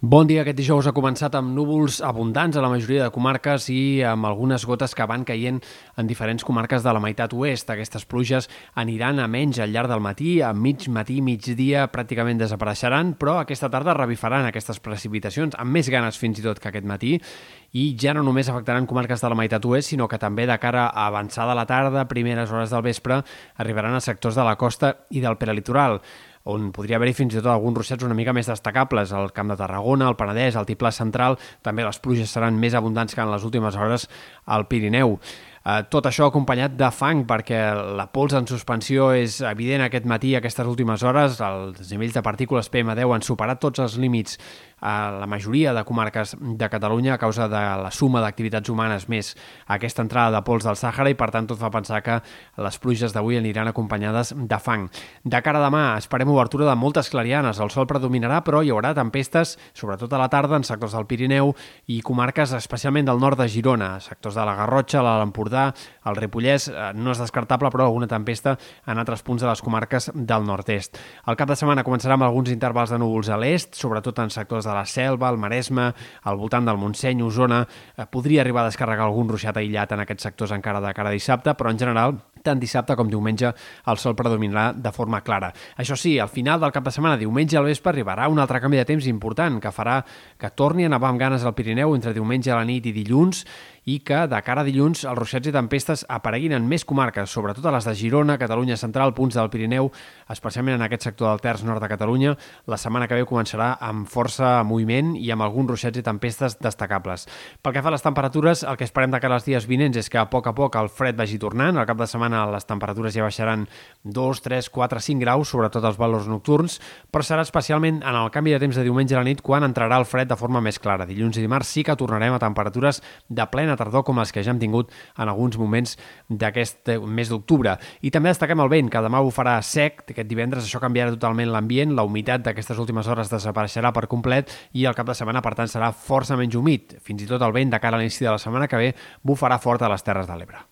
Bon dia. Aquest dijous ha començat amb núvols abundants a la majoria de comarques i amb algunes gotes que van caient en diferents comarques de la meitat oest. Aquestes pluges aniran a menys al llarg del matí, a mig matí, migdia, pràcticament desapareixeran, però aquesta tarda revifaran aquestes precipitacions, amb més ganes fins i tot que aquest matí, i ja no només afectaran comarques de la meitat oest, sinó que també de cara a avançada la tarda, primeres hores del vespre, arribaran a sectors de la costa i del prelitoral on podria haver-hi fins i tot alguns ruixats una mica més destacables, al Camp de Tarragona, el Penedès, el Tiplà Central, també les pluges seran més abundants que en les últimes hores al Pirineu. Eh, tot això acompanyat de fang, perquè la pols en suspensió és evident aquest matí, aquestes últimes hores. Els nivells de partícules PM10 han superat tots els límits a la majoria de comarques de Catalunya a causa de la suma d'activitats humanes més aquesta entrada de pols del Sàhara i per tant tot fa pensar que les pluges d'avui aniran acompanyades de fang. De cara a demà esperem obertura de moltes clarianes, el sol predominarà però hi haurà tempestes, sobretot a la tarda en sectors del Pirineu i comarques especialment del nord de Girona, sectors de la Garrotxa, l'Empordà, el Ripollès, eh, no és descartable però alguna tempesta en altres punts de les comarques del nord-est. El cap de setmana començarà amb alguns intervals de núvols a l'est, sobretot en sectors de la Selva, el Maresme, al voltant del Montseny, Osona, eh, podria arribar a descarregar algun ruixat aïllat en aquests sectors encara de cara a dissabte, però en general tant dissabte com diumenge el sol predominarà de forma clara. Això sí, al final del cap de setmana, diumenge al vespre, arribarà un altre canvi de temps important que farà que torni a nevar amb ganes al Pirineu entre diumenge a la nit i dilluns i que de cara a dilluns els ruixats i tempestes apareguin en més comarques, sobretot a les de Girona, Catalunya Central, punts del Pirineu, especialment en aquest sector del terç nord de Catalunya. La setmana que ve començarà amb força moviment i amb alguns ruixats i tempestes destacables. Pel que fa a les temperatures, el que esperem de cara als dies vinents és que a poc a poc el fred vagi tornant. Al cap de setmana les temperatures ja baixaran 2, 3, 4, 5 graus, sobretot els valors nocturns, però serà especialment en el canvi de temps de diumenge a la nit quan entrarà el fred de forma més clara. Dilluns i dimarts sí que tornarem a temperatures de plena tardor com les que ja hem tingut en alguns moments d'aquest mes d'octubre. I també destaquem el vent, que demà ho farà sec, aquest divendres això canviarà totalment l'ambient, la humitat d'aquestes últimes hores desapareixerà per complet i el cap de setmana, per tant, serà força menys humit. Fins i tot el vent de cara a l'inici de la setmana que ve bufarà fort a les Terres de l'Ebre.